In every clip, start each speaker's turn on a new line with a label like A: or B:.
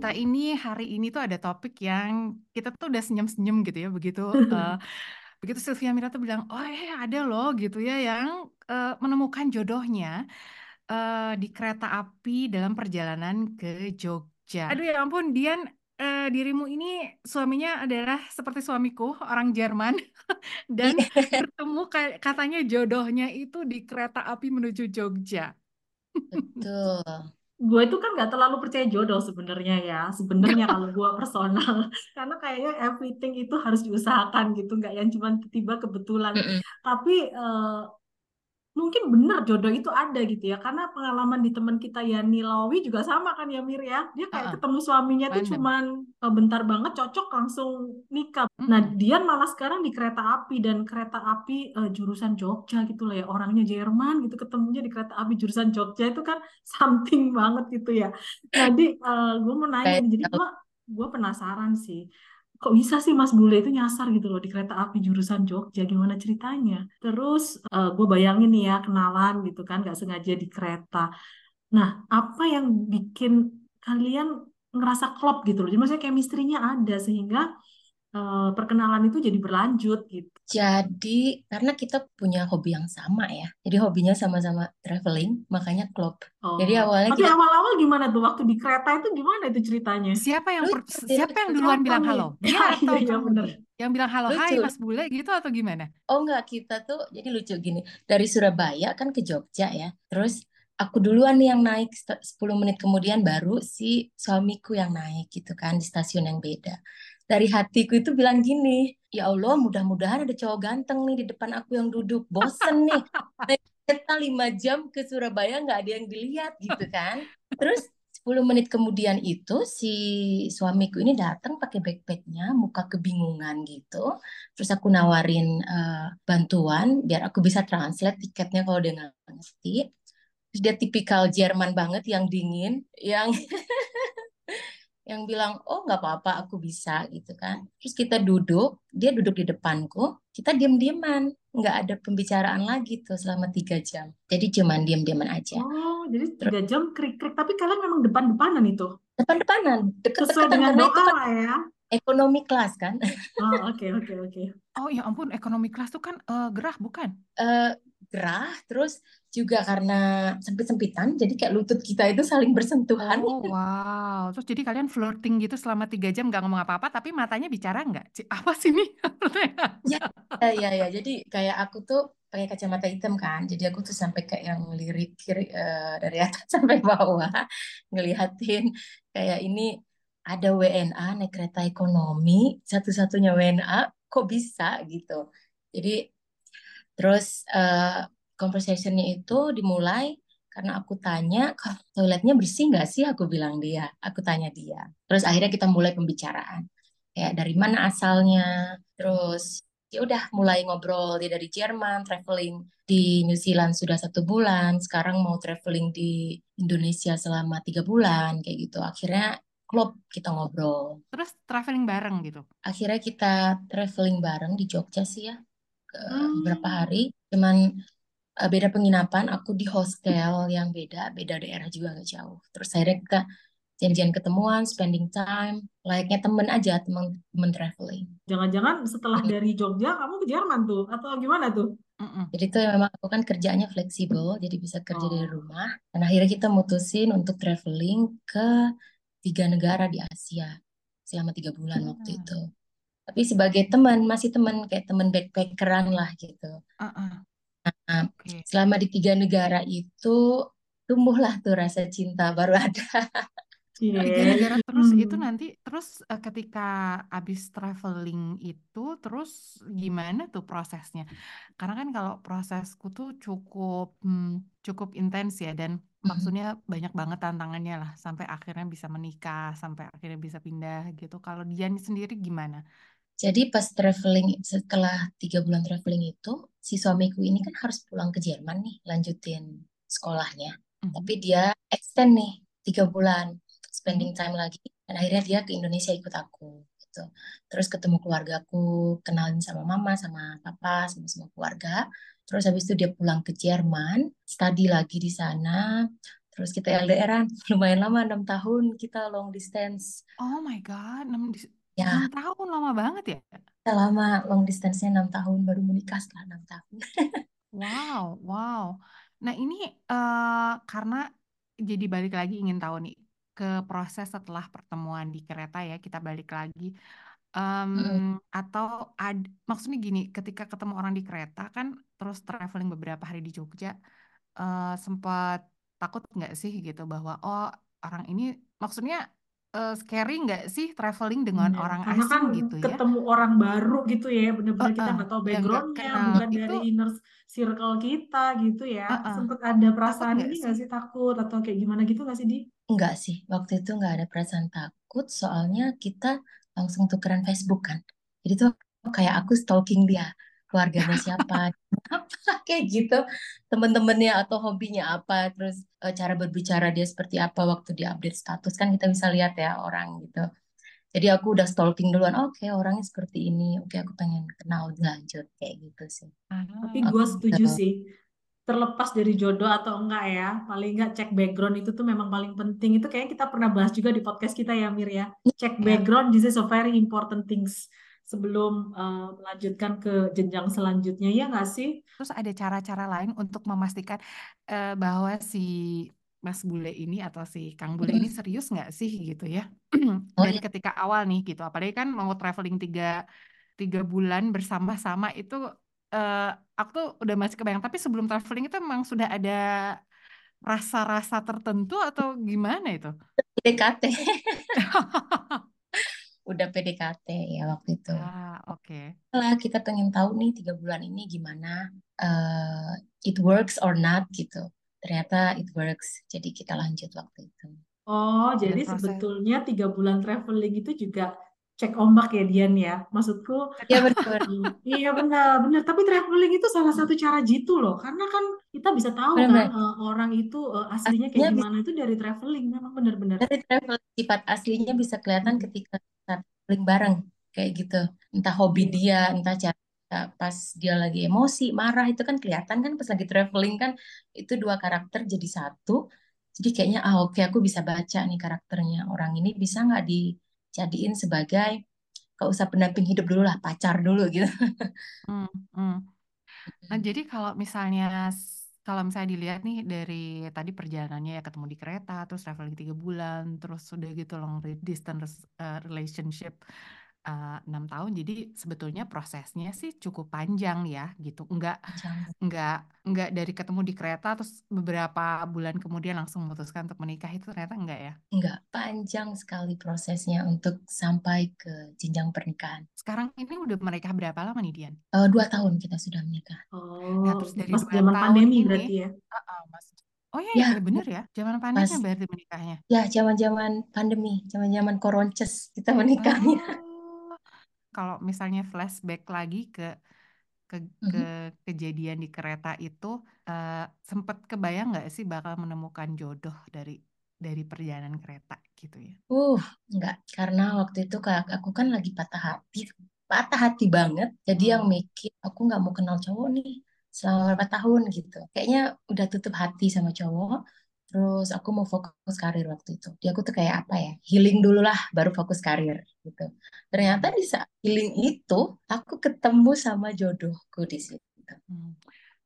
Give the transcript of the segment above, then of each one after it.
A: kita ini hari ini tuh ada topik yang kita tuh udah senyum-senyum gitu ya begitu uh, begitu Sylvia Mira tuh bilang, oh eh ada loh gitu ya yang uh, menemukan jodohnya uh, di kereta api dalam perjalanan ke Jogja. Aduh ya ampun Dian, uh, dirimu ini suaminya adalah seperti suamiku orang Jerman dan bertemu katanya jodohnya itu di kereta api menuju Jogja.
B: Betul
C: gue itu kan nggak terlalu percaya jodoh sebenarnya ya sebenarnya kalau gue personal karena kayaknya everything itu harus diusahakan gitu nggak yang cuma tiba-tiba kebetulan mm -mm. tapi uh, mungkin benar jodoh itu ada gitu ya. Karena pengalaman di teman kita ya Nilawi juga sama kan ya Mir ya. Dia kayak uh -uh. ketemu suaminya tuh cuman uh, bentar banget cocok langsung nikah. Mm -hmm. nah dia malah sekarang di kereta api dan kereta api uh, jurusan Jogja gitu lah ya. Orangnya Jerman gitu ketemunya di kereta api jurusan Jogja itu kan something banget gitu ya. Jadi uh, gue mau nanya jadi gue gue penasaran sih kok bisa sih Mas Bule itu nyasar gitu loh di kereta api jurusan Jogja? Gimana ceritanya? Terus uh, eh, gue bayangin nih ya kenalan gitu kan gak sengaja di kereta. Nah apa yang bikin kalian ngerasa klop gitu loh? Jadi maksudnya chemistry-nya ada sehingga uh, perkenalan itu jadi berlanjut gitu.
B: Jadi karena kita punya hobi yang sama ya, jadi hobinya sama-sama traveling, makanya klub.
C: Oh. Jadi awalnya Tapi kita... awal-awal gimana tuh waktu di kereta itu gimana itu ceritanya?
A: Siapa yang per... siapa yang duluan bilang halo? Dia ya, atau iya, bener. yang bilang halo lucu. hai Mas Bule gitu atau gimana?
B: Oh enggak, kita tuh jadi lucu gini. Dari Surabaya kan ke Jogja ya. Terus aku duluan nih yang naik 10 menit kemudian baru si suamiku yang naik gitu kan di stasiun yang beda dari hatiku itu bilang gini, ya Allah mudah-mudahan ada cowok ganteng nih di depan aku yang duduk, bosen nih. Kita lima jam ke Surabaya nggak ada yang dilihat gitu kan. Terus 10 menit kemudian itu si suamiku ini datang pakai backpacknya, muka kebingungan gitu. Terus aku nawarin uh, bantuan biar aku bisa translate tiketnya kalau dia nggak ngerti. Terus dia tipikal Jerman banget yang dingin, yang yang bilang oh nggak apa-apa aku bisa gitu kan. Terus kita duduk dia duduk di depanku kita diam-diaman nggak ada pembicaraan lagi tuh selama tiga jam. Jadi cuman diam-diaman aja.
C: Oh jadi tiga jam krik-krik tapi kalian memang depan-depanan itu?
B: Depan-depanan
C: deket sesuai dengan doa kan lah ya?
B: Ekonomi kelas kan.
C: Oh oke okay, oke okay, oke. Okay.
A: oh ya ampun ekonomi kelas tuh kan uh, gerah bukan?
B: Uh, gerah terus juga karena sempit-sempitan jadi kayak lutut kita itu saling bersentuhan.
A: Oh wow. Terus jadi kalian flirting gitu selama tiga jam nggak ngomong apa-apa tapi matanya bicara nggak? Apa sih nih
B: ya, ya ya ya. Jadi kayak aku tuh pakai kacamata hitam kan. Jadi aku tuh sampai kayak yang lirik kiri uh, dari atas sampai bawah ngelihatin kayak ini ada WNA naik kereta ekonomi satu-satunya WNA kok bisa? gitu. Jadi Terus uh, conversationnya itu dimulai karena aku tanya toiletnya bersih nggak sih? Aku bilang dia aku tanya dia. Terus akhirnya kita mulai pembicaraan. Kayak dari mana asalnya? Terus ya udah mulai ngobrol dia dari Jerman traveling di New Zealand sudah satu bulan sekarang mau traveling di Indonesia selama tiga bulan kayak gitu. Akhirnya klub kita ngobrol.
A: Terus traveling bareng gitu?
B: Akhirnya kita traveling bareng di Jogja sih ya hmm. beberapa hari cuman uh, beda penginapan aku di hostel yang beda beda daerah juga agak jauh terus akhirnya kita janjian ketemuan spending time layaknya temen aja temen temen traveling
C: jangan-jangan setelah dari Jogja kamu ke Jerman tuh atau gimana tuh
B: Jadi tuh memang aku kan kerjanya fleksibel, jadi bisa kerja oh. dari rumah. Dan akhirnya kita mutusin untuk traveling ke tiga negara di Asia selama tiga bulan hmm. waktu itu tapi sebagai teman masih teman kayak teman backpackeran lah gitu. Uh-uh. Nah, okay. selama di tiga negara itu tumbuhlah tuh rasa cinta baru ada.
A: Yeah. Tiga negara terus hmm. itu nanti terus uh, ketika abis traveling itu terus gimana tuh prosesnya? Karena kan kalau prosesku tuh cukup hmm, cukup intens ya dan hmm. maksudnya banyak banget tantangannya lah sampai akhirnya bisa menikah sampai akhirnya bisa pindah gitu. Kalau Dian sendiri gimana?
B: Jadi pas traveling setelah tiga bulan traveling itu si suamiku ini kan harus pulang ke Jerman nih lanjutin sekolahnya. Mm. Tapi dia extend nih tiga bulan spending time lagi dan akhirnya dia ke Indonesia ikut aku gitu. Terus ketemu keluargaku, kenalin sama mama, sama papa, sama semua keluarga. Terus habis itu dia pulang ke Jerman, study lagi di sana. Terus kita LDRan lumayan lama enam tahun kita long distance.
A: Oh my God, 6,
B: Ya,
A: tahun lama banget ya?
B: kita lama long distance-nya enam tahun baru menikah setelah enam tahun.
A: Wow, wow. Nah ini eh karena jadi balik lagi ingin tahu nih ke proses setelah pertemuan di kereta ya kita balik lagi.
B: Mm-mm.
A: Em, atau ad, maksudnya gini, ketika ketemu orang di kereta kan terus traveling beberapa hari di Jogja, eh sempat takut nggak sih gitu bahwa oh orang ini maksudnya eh, scary nggak sih traveling dengan
C: Bener.
A: orang
C: Karena kan
A: asing gitu ya?
C: ketemu orang baru gitu ya, bener-bener kita
A: Heeh,
C: nggak tahu
A: yang nggak
C: backgroundnya,
A: kenal
C: bukan
A: itu
C: dari inner circle kita gitu ya.
A: heeh,
C: Sempet ada
A: takut
C: perasaan
A: nggak
C: ini
A: sih?
C: nggak sih takut atau kayak gimana gitu nggak sih Di?
B: Enggak sih, waktu itu enggak ada perasaan takut soalnya kita langsung tukeran Facebook kan. Jadi tuh kayak aku stalking dia, keluarganya siapa, apa kayak gitu, temen-temennya atau hobinya apa, terus eh, cara berbicara dia seperti apa waktu dia update status kan kita bisa lihat ya orang gitu. Jadi aku udah stalking duluan, oke orangnya seperti ini, oke aku pengen kenal lebih lanjut kayak gitu sih.
C: Tapi
A: Ah,
C: gue
B: Oke.
C: setuju sih, terlepas dari jodoh atau enggak ya, paling enggak cek background itu tuh memang paling penting. Itu kayaknya kita pernah bahas juga di podcast kita ya Mir ya. Cek
B: Ya,
C: background, this is a very important things sebelum eh, melanjutkan ke jenjang selanjutnya, ya nggak sih?
A: Terus ada cara-cara lain untuk memastikan eh, bahwa si Mas Bule ini atau si Kang Bule ini serius nggak sih gitu ya
B: Oh
A: dari
B: ya,
A: ketika awal nih gitu. Apalagi kan mau traveling tiga tiga bulan bersama-sama itu eh, aku tuh udah masih kebayang. Tapi sebelum traveling itu memang sudah ada rasa-rasa tertentu atau gimana itu?
B: PDKT. Udah PDKT ya waktu itu.
A: Ah, oke.
B: Lah kita pengen tahu nih tiga bulan ini gimana eh, it works or not gitu. Ternyata it works. Jadi kita lanjut waktu itu.
C: Oh, jadi
A: proses
C: sebetulnya tiga bulan traveling itu juga cek ombak ya Dian ya. Maksudku,
B: Ya benar.
C: iya benar, benar. Tapi traveling itu salah satu cara jitu loh. Karena kan kita bisa tahu kan
B: Benar-benar.
C: eh, orang itu eh, aslinya
B: Aslinya
C: kayak
B: bisa
C: gimana itu dari traveling. Memang benar-benar.
B: dari travel sifat aslinya bisa kelihatan
C: Hmm,
B: ketika traveling bareng kayak gitu. Entah hobi
C: iya.
B: dia, entah cara pas dia lagi emosi, marah itu kan kelihatan kan pas lagi traveling kan itu dua karakter jadi satu. Jadi kayaknya ah oke aku bisa baca nih karakternya. Orang ini bisa nggak dijadiin sebagai gak usah pendamping hidup dulu lah, pacar dulu gitu.
A: Hmm, hmm. Nah, jadi kalau misalnya kalau misalnya dilihat nih dari tadi perjalanannya ya ketemu di kereta, terus traveling tiga bulan, terus sudah gitu long distance uh, relationship enam tahun. Jadi sebetulnya prosesnya sih cukup panjang ya gitu. Enggak
B: Jangan.
A: enggak enggak dari ketemu di kereta terus beberapa bulan kemudian langsung memutuskan untuk menikah itu ternyata enggak ya.
B: Enggak, panjang sekali prosesnya untuk sampai ke jenjang pernikahan.
A: Sekarang ini udah menikah berapa lama nih Dian?
B: Eh, dua tahun kita sudah menikah.
A: Nah, terus
C: Oh,
A: dari dua
C: zaman pandemi
A: ini,
C: berarti ya.
A: uh-uh, Mas. Oh iya,
B: Ya,
A: ya bener ya. Zaman pandemi berarti menikahnya.
B: ya zaman-zaman pandemi, zaman-zaman koronces kita menikahnya.
A: Oh, kalau misalnya flashback lagi ke ke ke kejadian di kereta itu, eh, sempat kebayang nggak sih bakal menemukan jodoh dari dari perjalanan kereta gitu ya?
B: Uh, enggak, karena waktu itu kak aku kan lagi patah hati, patah hati banget. Jadi yang
A: Hmm.
B: mikir aku nggak mau kenal cowok nih selama berapa tahun gitu. Kayaknya udah tutup hati sama cowok. Terus aku mau fokus karir waktu itu. Dia aku tuh kayak apa ya? Healing dulu lah, baru fokus karir gitu. Ternyata di saat healing itu aku ketemu sama jodohku di situ.
A: Hmm.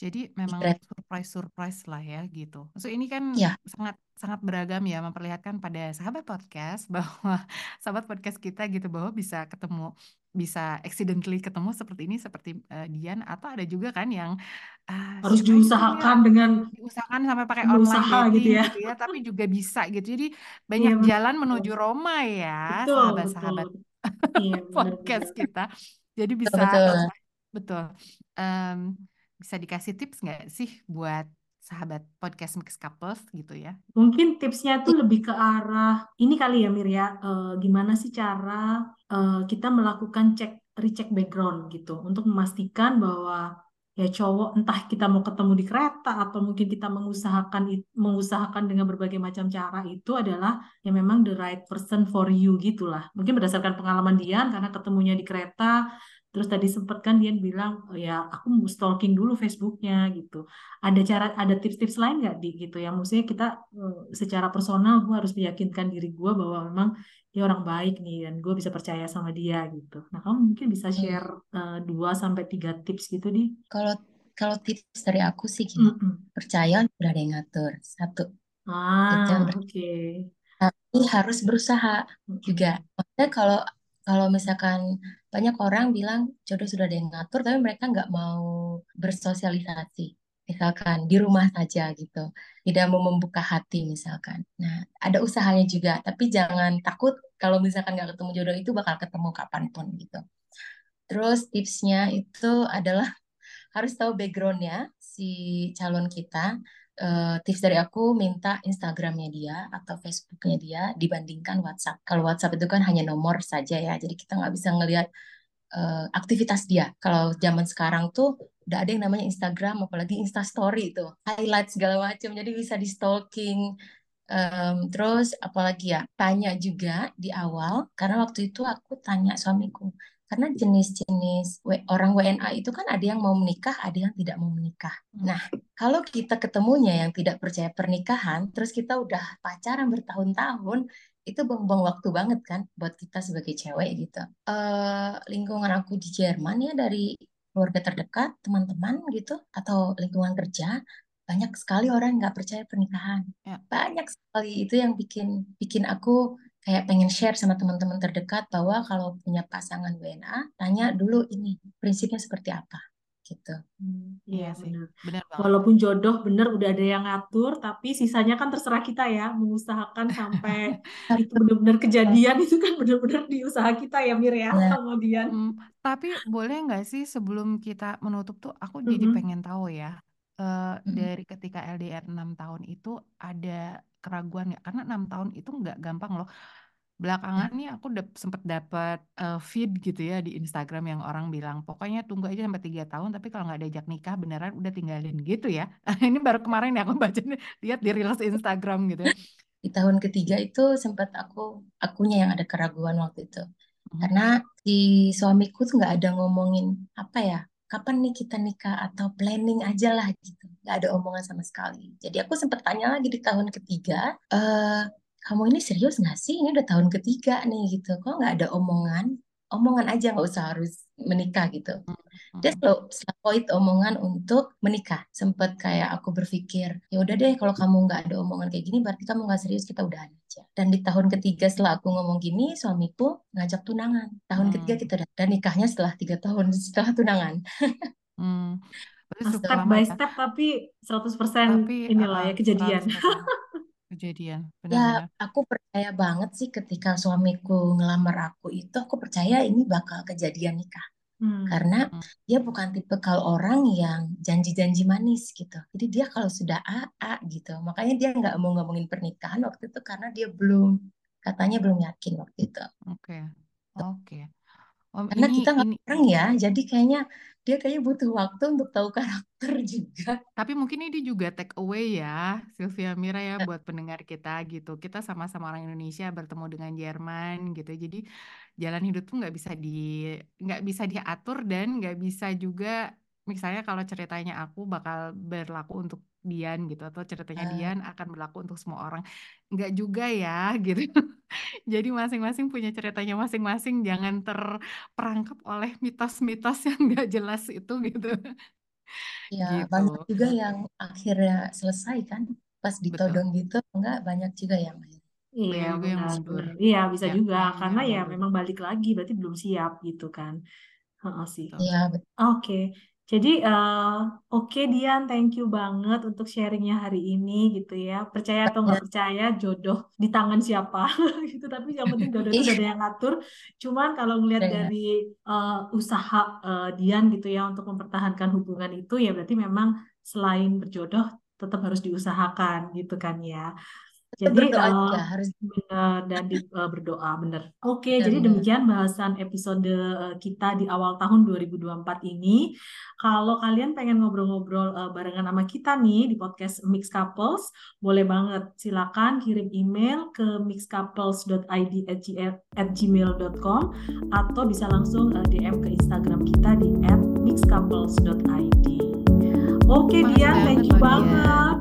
A: Jadi
B: Di
A: memang surprise-surprise lah ya gitu. Maksud ini kan
B: Ya,
A: sangat sangat beragam ya memperlihatkan pada sahabat podcast bahwa sahabat podcast kita gitu bahwa bisa ketemu bisa accidentally ketemu seperti ini seperti eh, Dian atau ada juga kan yang ah,
C: Harus
A: ya
C: diusahakan dengan
A: diusahakan sampai pakai online
C: gitu ya.
A: gitu ya tapi juga bisa gitu. Jadi
C: Iya
A: banyak jalan
C: betul.
A: menuju Roma ya sahabat-sahabat
C: Iya
A: podcast kita. Jadi bisa
B: betul.
A: betul. Em, bisa dikasih tips nggak sih buat sahabat podcast Mix Couples gitu ya?
C: Mungkin tipsnya tuh lebih ke arah ini kali ya Mir ya, Eh, gimana sih cara eh, kita melakukan cek recheck background gitu untuk memastikan bahwa ya cowok entah kita mau ketemu di kereta atau mungkin kita mengusahakan mengusahakan dengan berbagai macam cara itu adalah ya memang the right person for you gitulah. Mungkin berdasarkan pengalaman Dian karena ketemunya di kereta Terus tadi sempet kan dia bilang "Oh ya aku mau stalking dulu Facebooknya gitu. Ada cara ada tips-tips lain nggak di gitu ya? Maksudnya kita eh, secara personal gue harus meyakinkan diri gue bahwa memang dia orang baik nih dan gue bisa percaya sama dia gitu. Nah kamu mungkin bisa
B: Hmm.
C: share eh, dua sampai tiga tips gitu di.
B: Kalau kalau tips dari aku sih gini,
C: Mm-mm.
B: percaya udah ada yang ngatur. Satu,
C: Ah oke.
B: tapi harus berusaha juga. Maksudnya kalau kalau misalkan banyak orang bilang jodoh sudah ada yang ngatur, tapi mereka nggak mau bersosialisasi. Misalkan di rumah saja gitu, tidak mau membuka hati misalkan. Nah, ada usahanya juga, tapi jangan takut kalau misalkan nggak ketemu jodoh itu bakal ketemu kapan pun gitu. Terus tipsnya itu adalah harus tahu backgroundnya si calon kita. Eh, tips dari aku minta Instagramnya dia atau Facebooknya dia dibandingkan WhatsApp. Kalau WhatsApp itu kan hanya nomor saja ya, jadi kita nggak bisa ngelihat eh, aktivitas dia. Kalau zaman sekarang tuh udah ada yang namanya Instagram, apalagi Insta Story itu, highlight segala macam, jadi bisa di stalking. Em, terus apalagi ya, tanya juga di awal, karena waktu itu aku tanya suamiku, karena jenis-jenis orang WNA itu kan ada yang mau menikah, ada yang tidak mau menikah.
A: Hmm.
B: Nah, kalau kita ketemunya yang tidak percaya pernikahan, terus kita udah pacaran bertahun-tahun, itu buang-buang waktu banget kan buat kita sebagai cewek gitu. Eh lingkungan aku di Jerman ya dari keluarga terdekat, teman-teman gitu, atau lingkungan kerja, banyak sekali orang nggak percaya pernikahan.
A: Ya.
B: Banyak sekali itu yang bikin bikin aku kayak pengen share sama teman-teman terdekat bahwa kalau punya pasangan WNA, tanya dulu ini prinsipnya seperti apa gitu.
C: Hmm,
A: Iya sih,
C: benar.
A: banget.
C: Walaupun jodoh bener udah ada yang ngatur, tapi sisanya kan terserah kita ya, mengusahakan sampai itu benar-benar kejadian itu kan benar-benar di usaha kita ya Mir ya,
B: Ya,
C: kemudian.
A: Hmm, tapi boleh nggak sih sebelum kita menutup tuh aku jadi
C: Mm-mm.
A: pengen tahu ya eh,
B: mm,
A: dari ketika LDR 6 tahun itu ada keraguan nggak? Karena enam tahun itu nggak gampang loh. Belakangan
B: ya.
A: nih aku dap- sempet dapat eh, feed gitu ya di Instagram yang orang bilang pokoknya tunggu aja sampai tiga tahun tapi kalau nggak diajak nikah beneran udah tinggalin gitu ya. Ini baru kemarin ya aku baca lihat di reels Instagram gitu ya.
B: Di tahun ketiga itu sempat aku akunya yang ada keraguan waktu itu.
A: Mhm.
B: Karena si suamiku tuh nggak ada ngomongin apa ya, kapan nih kita nikah atau planning aja lah gitu. Nggak ada omongan sama sekali. Jadi aku sempat tanya lagi di tahun ketiga, kamu ini serius nggak sih? Ini udah tahun ketiga nih gitu. Kok nggak ada omongan? Omongan aja nggak usah harus menikah gitu. Dia
A: Mhm.
B: selalu, selalu omongan untuk menikah. Sempet kayak aku berpikir, ya udah deh kalau kamu nggak ada omongan kayak gini, berarti kamu nggak serius, kita udahan aja. Dan di tahun ketiga setelah aku ngomong gini, suamiku ngajak tunangan. Tahun ketiga
A: Hmm.
B: kita udah, dan nikahnya setelah tiga tahun setelah tunangan.
A: Hmm.
C: Step by
A: ya.
C: step tapi 100%
A: Tapi
C: inilah ya kejadian.
A: 100% kejadian,
B: Ya,
A: benar-benar.
B: aku percaya banget sih ketika suamiku ngelamar aku itu, aku percaya ini bakal kejadian nikah.
C: Hmm.
B: Karena
A: Hmm.
B: dia bukan tipe kalau orang yang janji-janji manis gitu. Jadi dia kalau sudah A, A gitu. Makanya dia nggak mau ngomongin pernikahan waktu itu karena dia belum, katanya belum yakin waktu itu.
A: Oke, oke. Om
B: Karena
A: ini
B: kita nggak
A: ini
B: bareng ya, jadi kayaknya dia kayaknya butuh waktu untuk tahu karakter juga.
A: Tapi mungkin ini juga take away ya, Sylvia Mira ya buat pendengar kita gitu. Kita sama-sama orang Indonesia bertemu dengan Jerman gitu. Jadi jalan hidup tuh nggak bisa di nggak bisa diatur dan nggak bisa juga misalnya kalau ceritanya aku bakal berlaku untuk Dian gitu atau ceritanya
B: Eh,
A: Dian akan berlaku untuk semua orang. Nggak juga ya gitu. Jadi masing-masing punya ceritanya masing-masing. Jangan terperangkap oleh mitos-mitos yang nggak jelas itu gitu.
B: ya
A: Gitu.
B: banyak juga yang akhirnya selesai kan, pas
A: Betul.
B: ditodong gitu, enggak banyak juga yang akhirnya.
C: Iya
A: juga yang
C: benar
A: mundur.
C: benar. Iya bisa
A: Ya,
C: juga
A: juga
C: karena ya
A: mundur.
C: memang balik lagi berarti belum siap gitu kan. Heeh sih.
A: Betul.
B: Iya, betul.
C: Oke, jadi eh, oke Dian, thank you banget untuk sharingnya hari ini gitu ya. Percaya atau nggak percaya, jodoh di tangan siapa gitu. Tapi yang penting jodoh itu
B: Iya,
C: ada yang ngatur. Cuman kalau ngelihat dari eh, usaha eh, Dian gitu ya untuk mempertahankan hubungan itu ya berarti memang selain berjodoh tetap harus diusahakan gitu kan ya. Jadi
B: berdoa
C: uh,
B: juga harus
C: benar dan di, uh, berdoa benar. Oke,
B: benar
C: jadi
B: benar.
C: demikian bahasan episode uh, kita di awal tahun 2024 ini. Kalau kalian pengen ngobrol-ngobrol uh, barengan sama kita nih di podcast Mix Couples, boleh banget silakan kirim email ke mixcouples.id@gmail.com atau bisa langsung uh, DM ke Instagram kita di @mixcouples.id. Oke,
A: Makasih
C: Dian, thank you banget.